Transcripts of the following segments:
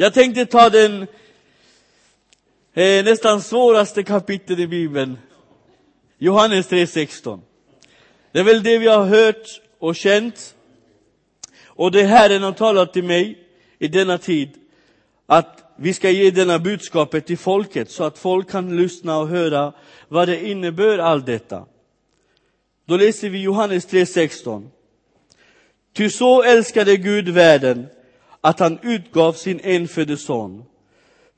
Jag tänkte ta den eh, nästan svåraste kapitlet i Bibeln. Johannes 3.16. Det är väl det vi har hört och känt. Och det Herren har talat till mig i denna tid, att vi ska ge denna budskapet till folket så att folk kan lyssna och höra vad det innebär allt detta. Då läser vi Johannes 3.16. Ty så älskade Gud världen att han utgav sin enfödde son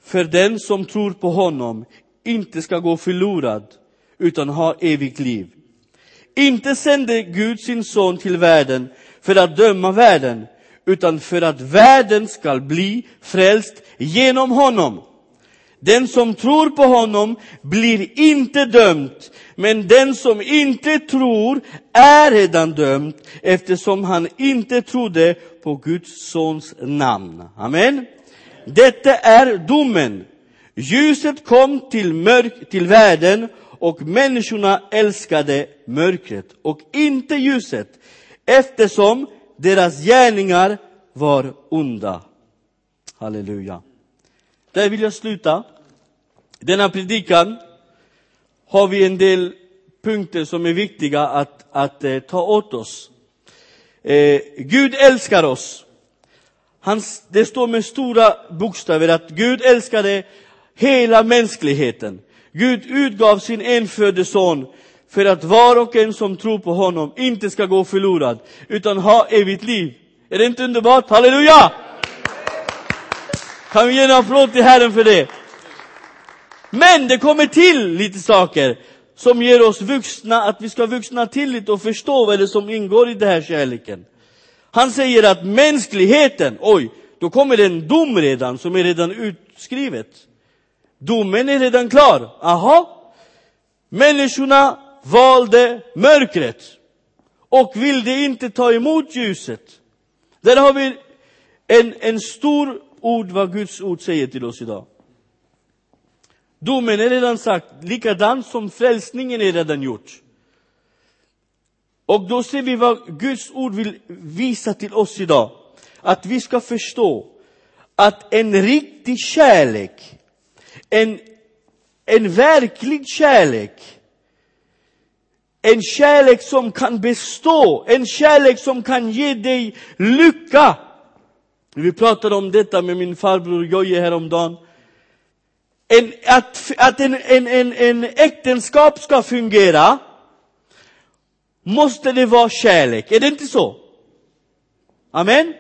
för den som tror på honom inte ska gå förlorad utan ha evigt liv. Inte sände Gud sin son till världen för att döma världen utan för att världen skall bli frälst genom honom. Den som tror på honom blir inte dömd, men den som inte tror är redan dömd eftersom han inte trodde på Guds sons namn. Amen. Detta är domen. Ljuset kom till, mörk, till världen och människorna älskade mörkret och inte ljuset eftersom deras gärningar var onda. Halleluja. Där vill jag sluta. Denna predikan har vi en del punkter som är viktiga att, att eh, ta åt oss. Eh, Gud älskar oss. Hans, det står med stora bokstäver att Gud älskade hela mänskligheten. Gud utgav sin enfödde son för att var och en som tror på honom inte ska gå förlorad, utan ha evigt liv. Är det inte underbart? Halleluja! Kan vi ge en applåd till Herren för det? Men det kommer till lite saker som ger oss vuxna, att vi ska vuxna till lite och förstå vad det är som ingår i den här kärleken. Han säger att mänskligheten, oj, då kommer det en dom redan som är redan utskrivet. Domen är redan klar. Aha. Människorna valde mörkret och ville inte ta emot ljuset. Där har vi en, en stor ord vad Guds ord säger till oss idag. Domen är redan sagt, likadant som frälsningen är redan gjort. Och då ser vi vad Guds ord vill visa till oss idag. Att vi ska förstå att en riktig kärlek, en, en verklig kärlek, en kärlek som kan bestå, en kärlek som kan ge dig lycka. Vi pratade om detta med min farbror Jojje häromdagen. En, att att en, en, en, en äktenskap ska fungera måste det vara kärlek. Är det inte så? Amen?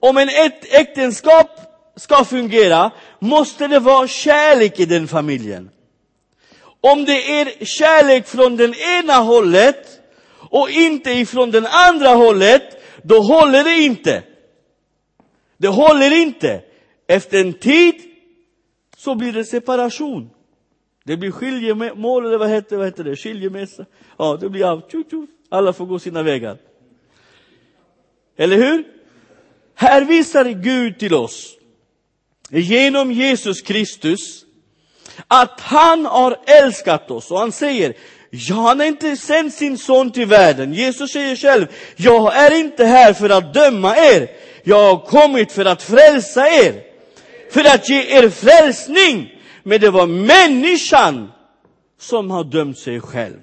Om en äktenskap ska fungera måste det vara kärlek i den familjen. Om det är kärlek från den ena hållet och inte ifrån den andra hållet, då håller det inte. Det håller inte. Efter en tid så blir det separation. Det blir skiljemål, eller vad heter, vad heter det? Skiljemässa. Ja, det blir av. Alla får gå sina vägar. Eller hur? Här visar Gud till oss, genom Jesus Kristus, att han har älskat oss. Och han säger, ja, han har inte sänt sin son till världen. Jesus säger själv, jag är inte här för att döma er. Jag har kommit för att frälsa er. För att ge er frälsning. Men det var människan som har dömt sig själv.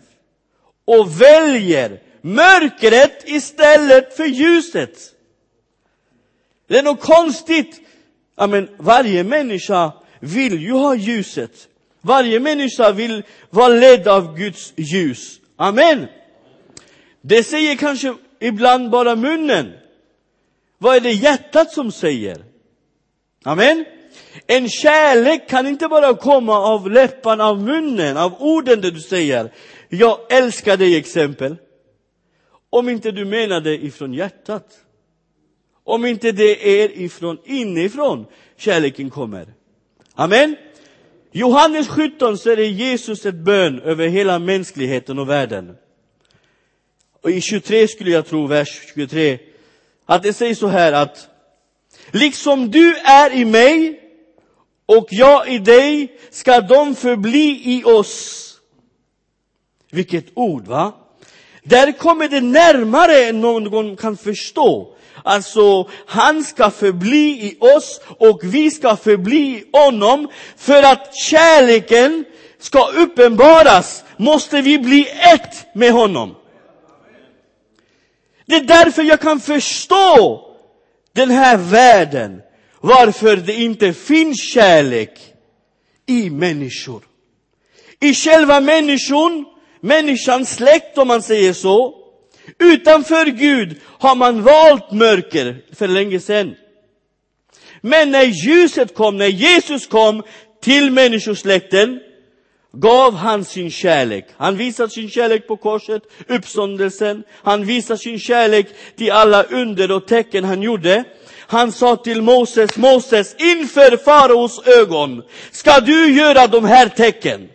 Och väljer mörkret istället för ljuset. Det är något konstigt. Ja, men varje människa vill ju ha ljuset. Varje människa vill vara ledd av Guds ljus. Amen. Det säger kanske ibland bara munnen. Vad är det hjärtat som säger? Amen. En kärlek kan inte bara komma av läpparna, av munnen, av orden det du säger. Jag älskar dig exempel. Om inte du menar det ifrån hjärtat. Om inte det är ifrån inifrån kärleken kommer. Amen. Johannes 17 säger Jesus ett bön över hela mänskligheten och världen. Och i 23 skulle jag tro, vers 23, att det säger så här att liksom du är i mig och jag i dig ska de förbli i oss. Vilket ord, va? Där kommer det närmare än någon kan förstå. Alltså, han ska förbli i oss och vi ska förbli i honom. För att kärleken ska uppenbaras måste vi bli ett med honom. Det är därför jag kan förstå den här världen. Varför det inte finns kärlek i människor. I själva människan, människans släkt om man säger så. Utanför Gud har man valt mörker för länge sedan. Men när ljuset kom, när Jesus kom till människosläkten, gav han sin kärlek. Han visar sin kärlek på korset, uppståndelsen. Han visar sin kärlek till alla under och tecken han gjorde. Han sa till Moses, Moses, inför faraos ögon ska du göra de här tecken.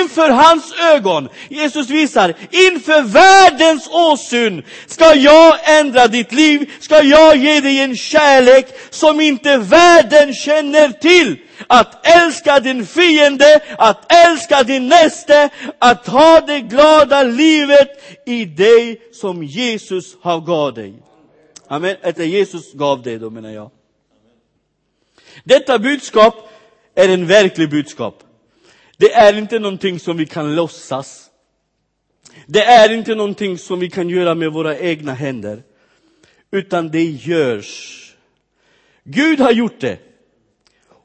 Inför hans ögon, Jesus visar, inför världens åsyn ska jag ändra ditt liv, ska jag ge dig en kärlek som inte världen känner till. Att älska din fiende, att älska din näste, att ha det glada livet i dig som Jesus har gav dig. Amen. Att Jesus gav dig då menar jag. Detta budskap är en verklig budskap. Det är inte någonting som vi kan låtsas. Det är inte någonting som vi kan göra med våra egna händer. Utan det görs. Gud har gjort det.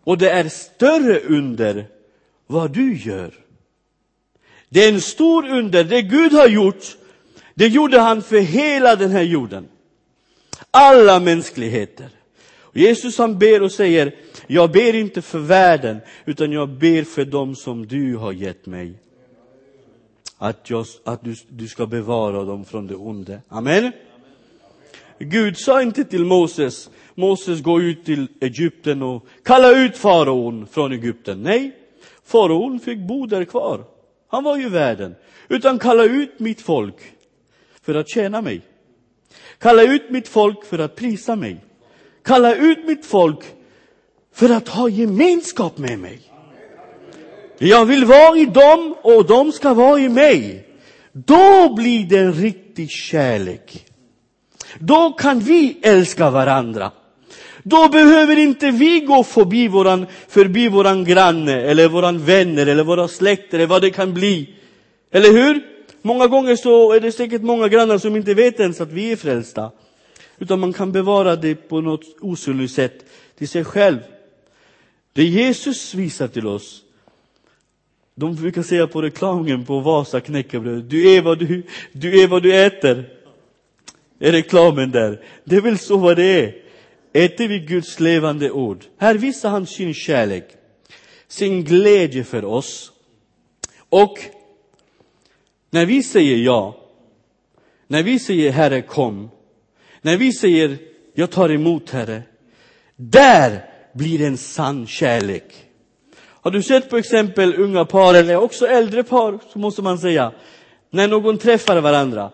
Och det är större under vad du gör. Det är en stor under. Det Gud har gjort, det gjorde han för hela den här jorden. Alla mänskligheter. Jesus han ber och säger, jag ber inte för världen, utan jag ber för dem som du har gett mig. Att, jag, att du, du ska bevara dem från det onde. Amen. Gud sa inte till Moses, Moses gå ut till Egypten och kalla ut faraon från Egypten. Nej, faraon fick bo där kvar. Han var ju världen. Utan kalla ut mitt folk för att tjäna mig. Kalla ut mitt folk för att prisa mig. Kalla ut mitt folk för att ha gemenskap med mig. Jag vill vara i dem och de ska vara i mig. Då blir det en riktig kärlek. Då kan vi älska varandra. Då behöver inte vi gå förbi våran, förbi våran granne eller våran vänner eller våra släkter eller vad det kan bli. Eller hur? Många gånger så är det säkert många grannar som inte vet ens att vi är frälsta. Utan man kan bevara det på något osynligt sätt till sig själv. Det Jesus visar till oss, de brukar säga på reklamen på Vasa knäckebröd, du är vad du, du är vad du äter. Är reklamen där. Det är väl så vad det är. Äter vi Guds levande ord. Här visar han sin kärlek, sin glädje för oss. Och när vi säger ja, när vi säger Herre kom, när vi säger jag tar emot Herre, där blir en sann kärlek. Har du sett på exempel unga par, eller också äldre par, så måste man säga, när någon träffar varandra.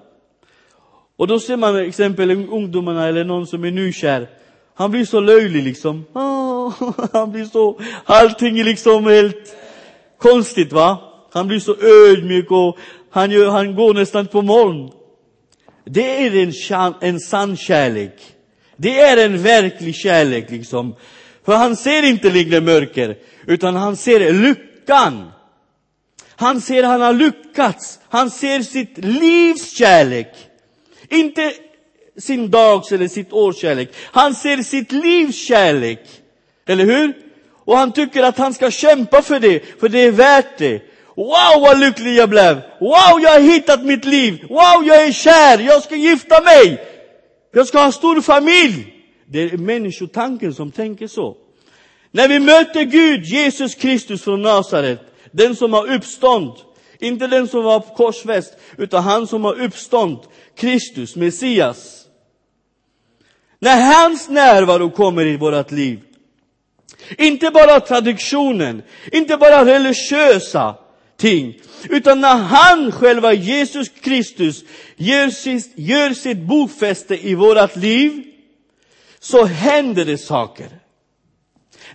Och då ser man exempel ungdomarna eller någon som är nykär. Han blir så löjlig liksom. Ah, han blir så, allting är liksom helt konstigt va. Han blir så ödmjuk och han, gör, han går nästan på moln. Det är en, en sann kärlek. Det är en verklig kärlek liksom. För han ser inte längre mörker, utan han ser lyckan. Han ser han har lyckats. Han ser sitt livs kärlek. Inte sin dags eller sitt års kärlek. Han ser sitt livs kärlek. Eller hur? Och han tycker att han ska kämpa för det, för det är värt det. Wow vad lycklig jag blev! Wow, jag har hittat mitt liv! Wow, jag är kär! Jag ska gifta mig! Jag ska ha stor familj! Det är människotanken som tänker så. När vi möter Gud, Jesus Kristus från Nasaret, den som har uppstånd, inte den som var korsfäst, utan han som har uppstånd, Kristus, Messias. När hans närvaro kommer i vårt liv, inte bara traditionen, inte bara religiösa ting, utan när han själva, Jesus Kristus, gör sitt, gör sitt bokfäste i vårt liv, så händer det saker.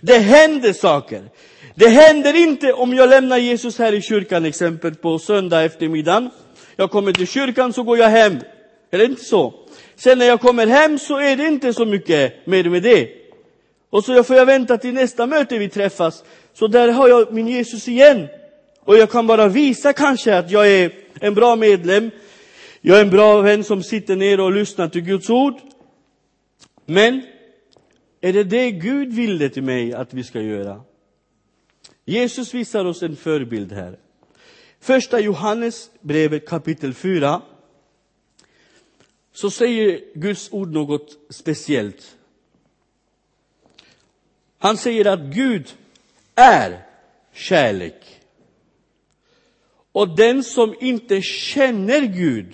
Det händer saker. Det händer inte om jag lämnar Jesus här i kyrkan, exempel på söndag eftermiddag. Jag kommer till kyrkan så går jag hem. Är det inte så? Sen när jag kommer hem så är det inte så mycket mer med det. Och så får jag vänta till nästa möte vi träffas. Så där har jag min Jesus igen. Och jag kan bara visa kanske att jag är en bra medlem. Jag är en bra vän som sitter ner och lyssnar till Guds ord. Men är det det Gud ville till mig att vi ska göra? Jesus visar oss en förebild här. Första Johannes brevet kapitel 4 så säger Guds ord något speciellt. Han säger att Gud är kärlek. Och den som inte känner Gud,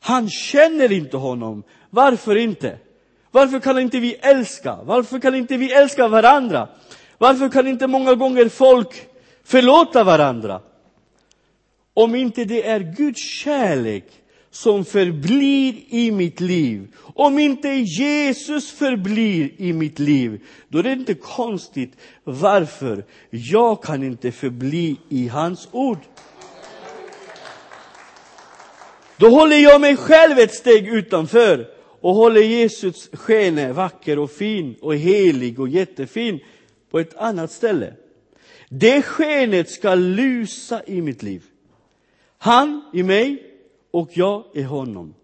han känner inte honom. Varför inte? Varför kan inte vi älska? Varför kan inte vi älska varandra? Varför kan inte många gånger folk förlåta varandra? Om inte det är Guds kärlek som förblir i mitt liv. Om inte Jesus förblir i mitt liv, då är det inte konstigt varför jag kan inte förbli i hans ord. Då håller jag mig själv ett steg utanför och håller Jesus skene vacker och fin och helig och jättefin på ett annat ställe. Det skenet ska lysa i mitt liv. Han i mig och jag i honom.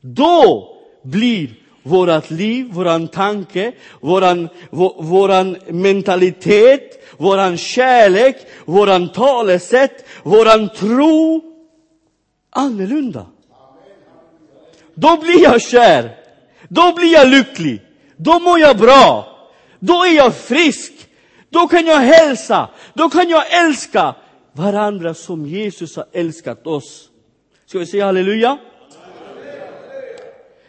Då blir vårt liv, våran tanke, våran, våran mentalitet, våran kärlek, våran talesätt, våran tro annorlunda. Då blir jag kär. Då blir jag lycklig. Då mår jag bra. Då är jag frisk. Då kan jag hälsa. Då kan jag älska varandra som Jesus har älskat oss. Ska vi säga halleluja?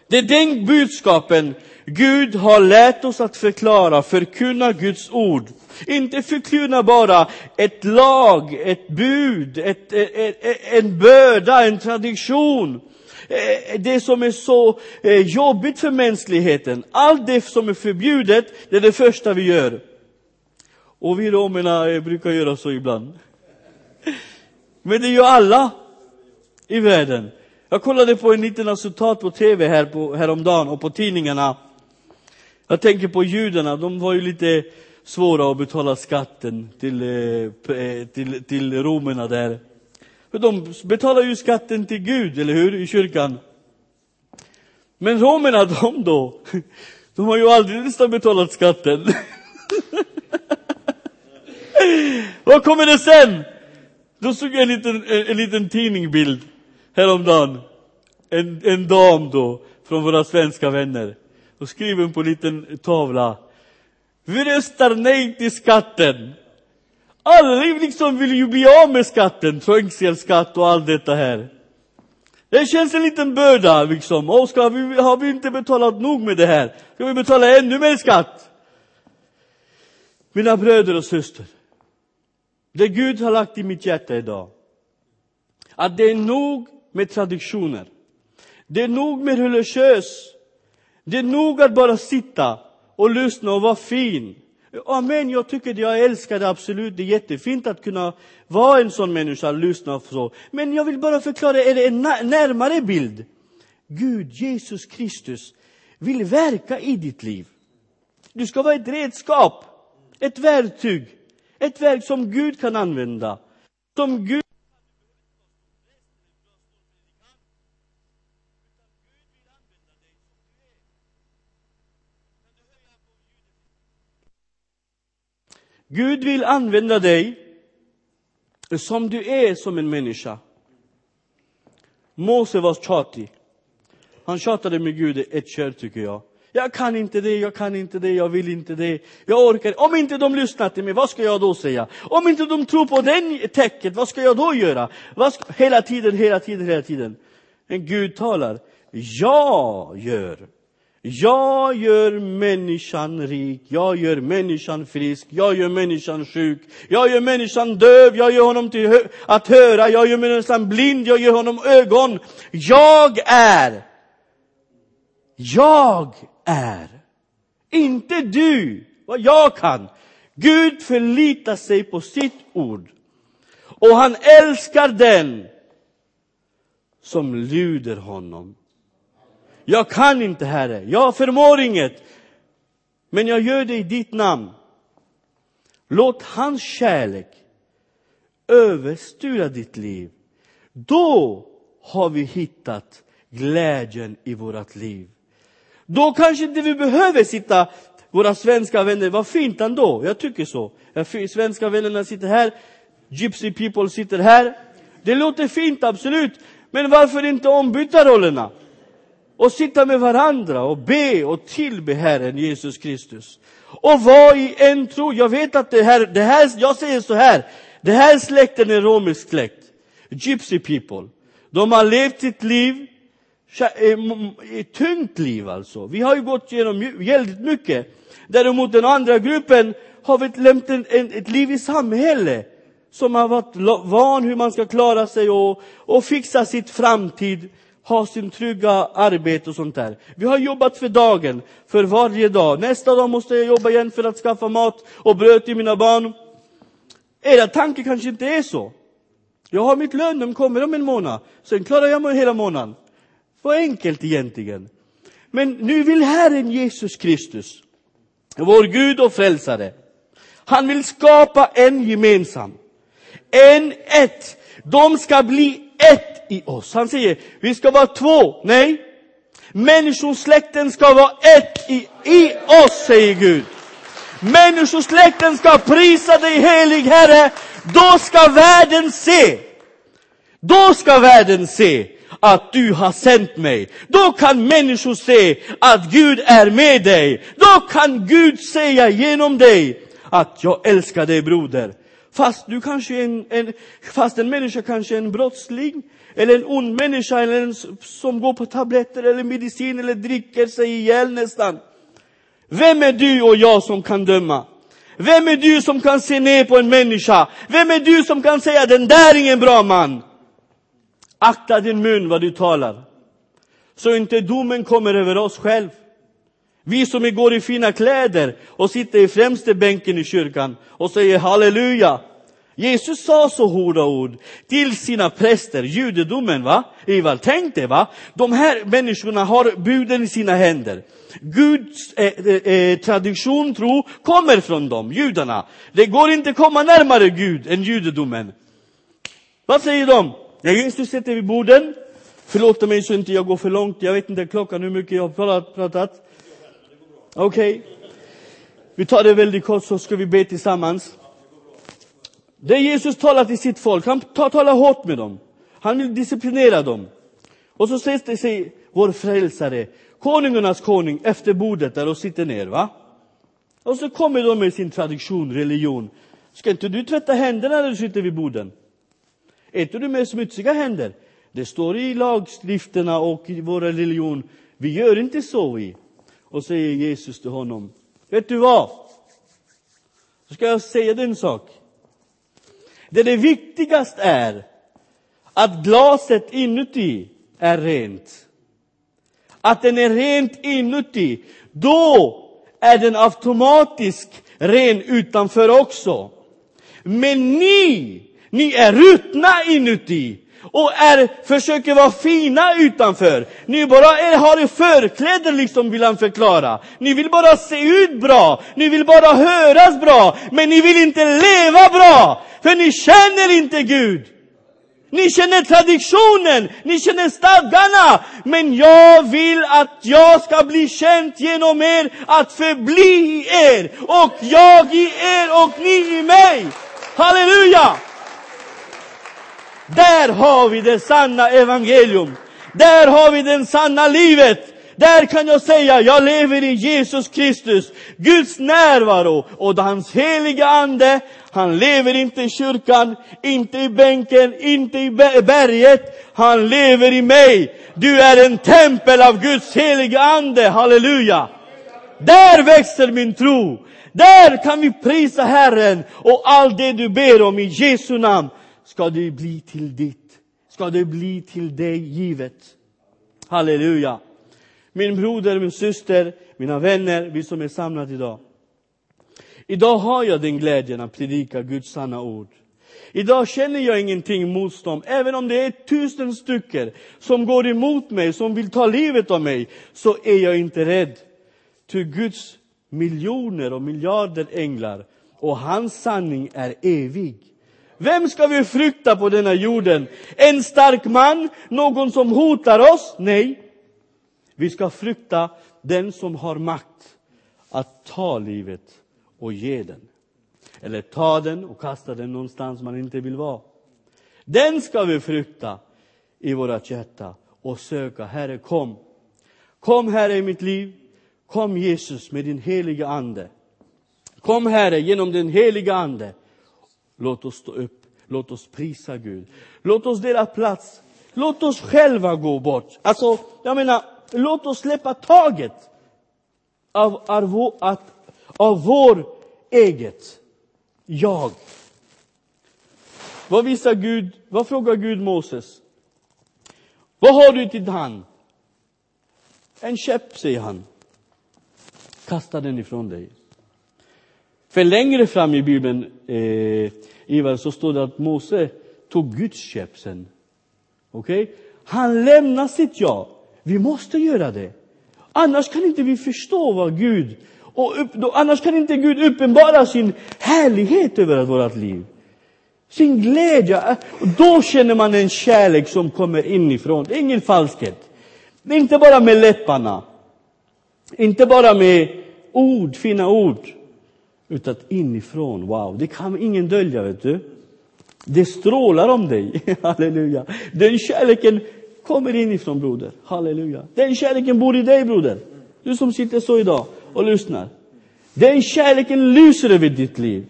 Det är den budskapen Gud har lärt oss att förklara, förkunna Guds ord. Inte förkunna bara ett lag, ett bud, ett, ett, ett, en börda, en tradition. Eh, det som är så eh, jobbigt för mänskligheten. Allt det som är förbjudet, det är det första vi gör. Och vi romerna eh, brukar göra så ibland. Men det gör alla i världen. Jag kollade på en liten resultat på tv här på, häromdagen och på tidningarna. Jag tänker på judarna, de var ju lite svåra att betala skatten till, till, till romerna där. För de betalar ju skatten till Gud, eller hur, i kyrkan. Men romerna, de då, de har ju aldrig nästan betalat skatten. Vad kommer det sen? Då såg jag en liten, en, en liten tidningbild häromdagen. En, en dam då, från våra svenska vänner. Och skriven på en liten tavla. Vi röstar nej till skatten. Alla liksom vill ju bli av med skatten, trängselskatt och allt detta här. Det känns en liten börda liksom. Och ska vi, har vi inte betalat nog med det här? Ska vi betala ännu mer skatt? Mina bröder och systrar. Det Gud har lagt i mitt hjärta idag. Att det är nog med traditioner. Det är nog med religiös. Det är nog att bara sitta och lyssna och vara fin. Amen, jag tycker det, jag älskar det absolut. Det är jättefint att kunna vara en sån människa, lyssna och så. Men jag vill bara förklara, är det en närmare bild? Gud, Jesus Kristus, vill verka i ditt liv. Du ska vara ett redskap, ett verktyg, ett verk som Gud kan använda. Som Gud Gud vill använda dig som du är som en människa. Mose var tjatig. Han tjatade med Gud ett kör, tycker jag. Jag kan inte det, jag kan inte det, jag vill inte det. Jag orkar Om inte de lyssnar till mig, vad ska jag då säga? Om inte de tror på den täcket, vad ska jag då göra? Ska... Hela tiden, hela tiden, hela tiden. Men Gud talar. Jag gör jag gör människan rik, jag gör människan frisk, jag gör människan sjuk, jag gör människan döv, jag gör honom till hö att höra, jag gör människan blind, jag gör honom ögon. Jag är. Jag är. Inte du, vad jag kan. Gud förlitar sig på sitt ord. Och han älskar den som lyder honom. Jag kan inte, Herre. Jag förmår inget. Men jag gör det i ditt namn. Låt hans kärlek överstyra ditt liv. Då har vi hittat glädjen i vårt liv. Då kanske inte vi behöver sitta, våra svenska vänner, vad fint ändå, jag tycker så. Svenska vännerna sitter här, Gypsy people sitter här. Det låter fint, absolut. Men varför inte ombyta rollerna? Och sitta med varandra och be och tillbe Herren Jesus Kristus. Och var i en tro. Jag vet att det här, det här, jag säger så här, det här släkten är romersk släkt. Gypsy people. De har levt sitt liv, ett eh, tungt liv alltså. Vi har ju gått igenom väldigt mycket. Däremot den andra gruppen har vi lämnat en, en, ett liv i samhälle som har varit van hur man ska klara sig och, och fixa sitt framtid, ha sin trygga arbete och sånt där. Vi har jobbat för dagen, för varje dag. Nästa dag måste jag jobba igen för att skaffa mat och bröd till mina barn. Era tanke kanske inte är så. Jag har mitt lön, den kommer om en månad. Sen klarar jag mig hela månaden. Vad enkelt egentligen. Men nu vill Herren Jesus Kristus, vår Gud och frälsare, han vill skapa en gemensam, en ett. De ska bli ett i oss. Han säger, vi ska vara två. Nej, människosläkten ska vara ett i, i oss, säger Gud. Människosläkten ska prisa dig helig Herre. Då ska världen se. Då ska världen se att du har sänt mig. Då kan människor se att Gud är med dig. Då kan Gud säga genom dig att jag älskar dig broder. Fast du kanske är en, en, fast en människa kanske är en brottsling, eller en ond människa, eller en som går på tabletter eller medicin eller dricker sig ihjäl nästan. Vem är du och jag som kan döma? Vem är du som kan se ner på en människa? Vem är du som kan säga den där är ingen bra man? Akta din mun vad du talar. Så inte domen kommer över oss själv. Vi som går i fina kläder och sitter i främste bänken i kyrkan och säger halleluja. Jesus sa så hårda ord till sina präster, judedomen va? Ivar, tänk dig va? De här människorna har buden i sina händer. Guds eh, eh, eh tradition, tro, kommer från dem, judarna. Det går inte att komma närmare Gud än judedomen. Vad säger de? När Jesus sätter vid borden, förlåt mig så inte jag går för långt, jag vet inte klockan hur mycket jag har pratat. Okej. Okay. Vi tar det väldigt kort så ska vi be tillsammans. Det Jesus talar till sitt folk, han talar hårt med dem. Han vill disciplinera dem. Och så sätter sig vår frälsare, konungarnas konung, efter bordet där och sitter ner. va? Och så kommer de med sin tradition, religion. Ska inte du tvätta händerna när du sitter vid borden? Är inte du med smutsiga händer? Det står i lagstifterna och i vår religion. Vi gör inte så vi. Och säger Jesus till honom. Vet du vad? Så ska jag säga dig en sak. Det, det viktigaste är att glaset inuti är rent. Att den är rent inuti. Då är den automatiskt ren utanför också. Men ni, ni är ruttna inuti och är, försöker vara fina utanför. Ni bara är, har förkläder liksom, vill han förklara. Ni vill bara se ut bra, ni vill bara höras bra, men ni vill inte leva bra, för ni känner inte Gud. Ni känner traditionen, ni känner stadgarna, men jag vill att jag ska bli känd genom er, att förbli i er, och jag i er och ni i mig. Halleluja! Där har vi det sanna evangelium. Där har vi det sanna livet. Där kan jag säga, jag lever i Jesus Kristus, Guds närvaro och hans heliga ande. Han lever inte i kyrkan, inte i bänken, inte i berget. Han lever i mig. Du är en tempel av Guds heliga ande, halleluja. Där växer min tro. Där kan vi prisa Herren och allt det du ber om i Jesu namn ska det bli till ditt, ska det bli till dig givet. Halleluja. Min broder, min syster, mina vänner, vi som är samlade idag. Idag har jag den glädjen att predika Guds sanna ord. Idag känner jag ingenting motstånd. Även om det är tusen stycken som går emot mig, som vill ta livet av mig, så är jag inte rädd. Ty Guds miljoner och miljarder änglar och hans sanning är evig. Vem ska vi frukta på denna jorden? En stark man? Någon som hotar oss? Nej. Vi ska frukta den som har makt att ta livet och ge den. Eller ta den och kasta den någonstans man inte vill vara. Den ska vi frukta i våra hjärta och söka. Herre, kom. Kom, Herre, i mitt liv. Kom, Jesus, med din heliga Ande. Kom, Herre, genom den heliga Ande. Låt oss stå upp. Låt oss prisa Gud. Låt oss dela plats. Låt oss själva gå bort. Alltså, jag menar, låt oss släppa taget av, av, av, av vår eget jag. Vad visar Gud? Vad frågar Gud Moses? Vad har du i din hand? En käpp, säger han. Kasta den ifrån dig. För längre fram i Bibeln, eh, Ivar, så står det att Mose tog Guds käpp sen. Okej? Okay? Han lämnar sitt ja. Vi måste göra det. Annars kan inte vi förstå vad Gud och upp, då, annars kan inte Gud uppenbara sin härlighet över vårt liv. Sin glädje. Och då känner man en kärlek som kommer inifrån. Ingen falskhet. Inte bara med läpparna. Inte bara med ord, fina ord. Utan inifrån, wow, det kan ingen dölja, vet du. Det strålar om dig, halleluja. Den kärleken kommer inifrån, broder, halleluja. Den kärleken bor i dig, broder. Du som sitter så idag och lyssnar. Den kärleken lyser över ditt liv.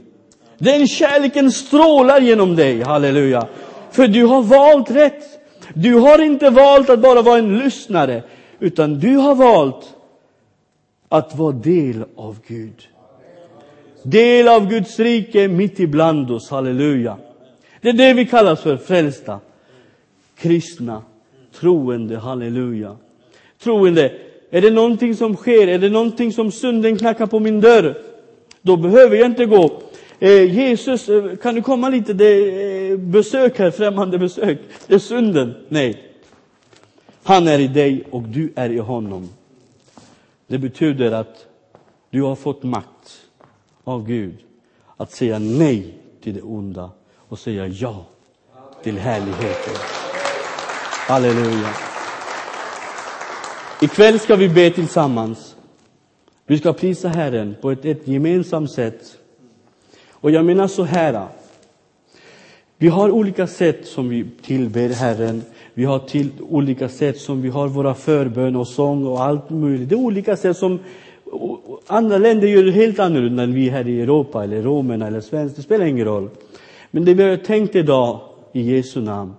Den kärleken strålar genom dig, halleluja. För du har valt rätt. Du har inte valt att bara vara en lyssnare, utan du har valt att vara del av Gud. Del av Guds rike mitt ibland oss, halleluja. Det är det vi kallas för frälsta, kristna, troende, halleluja. Troende, är det någonting som sker, är det någonting som synden knackar på min dörr, då behöver jag inte gå. Eh, Jesus, eh, kan du komma lite? Det är eh, besök här, främmande besök. Det är synden. Nej. Han är i dig och du är i honom. Det betyder att du har fått makt av Gud att säga nej till det onda och säga ja till härligheten. Halleluja. Ikväll ska vi be tillsammans. Vi ska prisa Herren på ett, ett gemensamt sätt. Och jag menar så här. Vi har olika sätt som vi tillber Herren. Vi har till olika sätt som vi har våra förbön och sång och allt möjligt. Det är olika sätt som andra länder gör det helt annorlunda än vi här i Europa eller romerna eller svenskar. Det spelar ingen roll. Men det vi har tänkt idag i Jesu namn,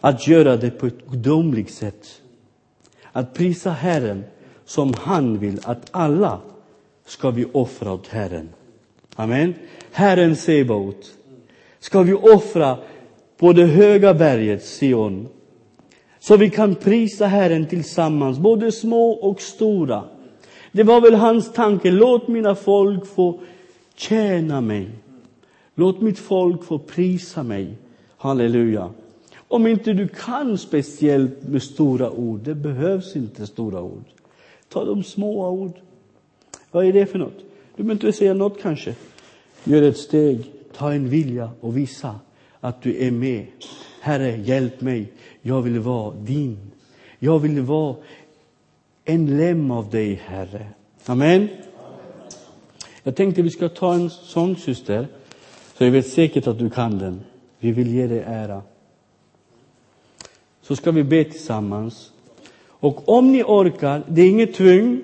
att göra det på ett gudomligt sätt. Att prisa Herren som han vill att alla ska vi offra åt Herren. Amen. Herren Sebaot ska vi offra på det höga berget Sion. Så vi kan prisa Herren tillsammans, både små och stora. Det var väl hans tanke, låt mina folk få tjäna mig. Låt mitt folk få prisa mig. Halleluja. Om inte du kan speciellt med stora ord, det behövs inte stora ord. Ta de små ord. Vad är det för något? Du behöver inte säga något kanske. Gör ett steg, ta en vilja och visa att du är med. Herre, hjälp mig. Jag vill vara din. Jag vill vara en lem av dig, Herre. Amen. Jag tänkte vi ska ta en sång, syster. Så jag vet säkert att du kan den. Vi vill ge dig ära. Så ska vi be tillsammans. Och om ni orkar, det är inget tvång.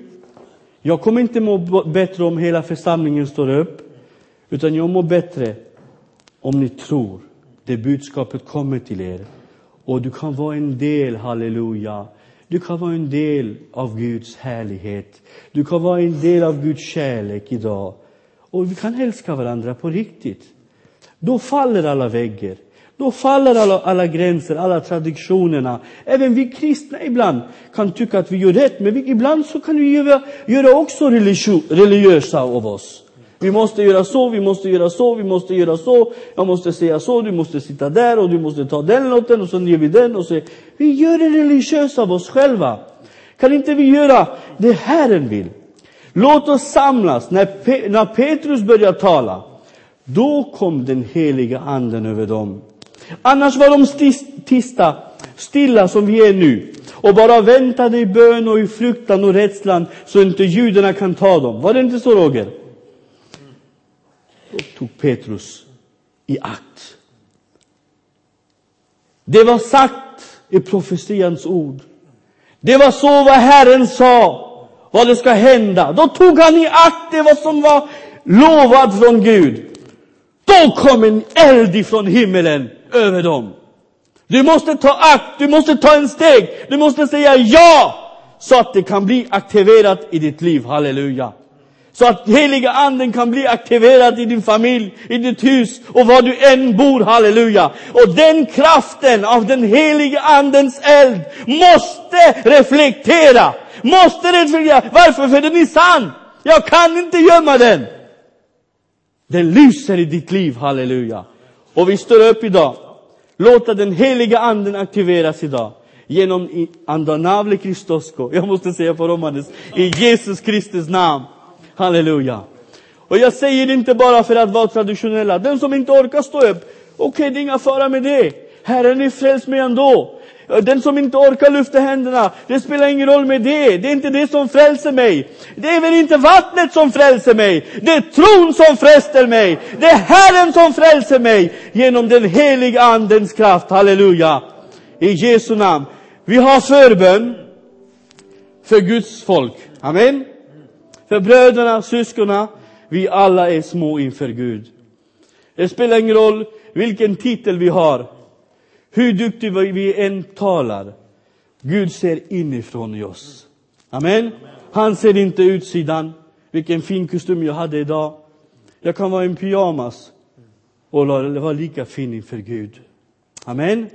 Jag kommer inte må bättre om hela församlingen står upp. Utan jag mår bättre om ni tror det budskapet kommer till er. Och du kan vara en del, halleluja. Du kan vara en del av Guds härlighet. Du kan vara en del av Guds kärlek idag. Och vi kan älska varandra på riktigt. Då faller alla väggar. Då faller alla, alla gränser, alla traditionerna. Även vi kristna ibland kan tycka att vi gör rätt, men vi, ibland så kan vi göra, göra också religiösa av oss. Vi måste göra så, vi måste göra så, vi måste göra så. Jag måste säga så, du måste sitta där och du måste ta den lotten och så ger vi den och så. Vi gör det religiösa av oss själva. Kan inte vi göra det Herren vill? Låt oss samlas. När, Pe när Petrus började tala, då kom den heliga anden över dem. Annars var de tysta, stilla som vi är nu och bara väntade i bön och i fruktan och rädslan så inte judarna kan ta dem. Var det inte så Roger? Då tog Petrus i akt. Det var sagt i profetians ord. Det var så vad Herren sa, vad det ska hända. Då tog han i akt det vad som var lovat från Gud. Då kom en eld ifrån himmelen över dem. Du måste ta akt, du måste ta en steg, du måste säga ja! Så att det kan bli aktiverat i ditt liv, halleluja. Så att heliga anden kan bli aktiverad i din familj, i ditt hus och var du än bor, halleluja. Och den kraften av den heliga andens eld måste reflektera. Måste reflektera. Varför? För den är sann. Jag kan inte gömma den. Den lyser i ditt liv, halleluja. Och vi står upp idag. Låta den heliga anden aktiveras idag. Genom andanavle Kristosko. Jag måste säga på romanes. I Jesus Kristus namn. Halleluja. Och jag säger det inte bara för att vara traditionella. Den som inte orkar stå upp, okej, okay, det är inga fara med det. Herren är frälst mig ändå. Den som inte orkar lyfta händerna, det spelar ingen roll med det. Det är inte det som frälser mig. Det är väl inte vattnet som frälser mig. Det är tron som frälser mig. Det är Herren som frälser mig genom den heliga Andens kraft. Halleluja. I Jesu namn. Vi har förbön för Guds folk. Amen. För bröderna, syskonen, vi alla är små inför Gud. Det spelar ingen roll vilken titel vi har, hur duktiga vi än talar. Gud ser inifrån i oss. Amen. Han ser inte utsidan. Vilken fin kostym jag hade idag. Jag kan vara i en pyjamas och vara lika fin inför Gud. Amen.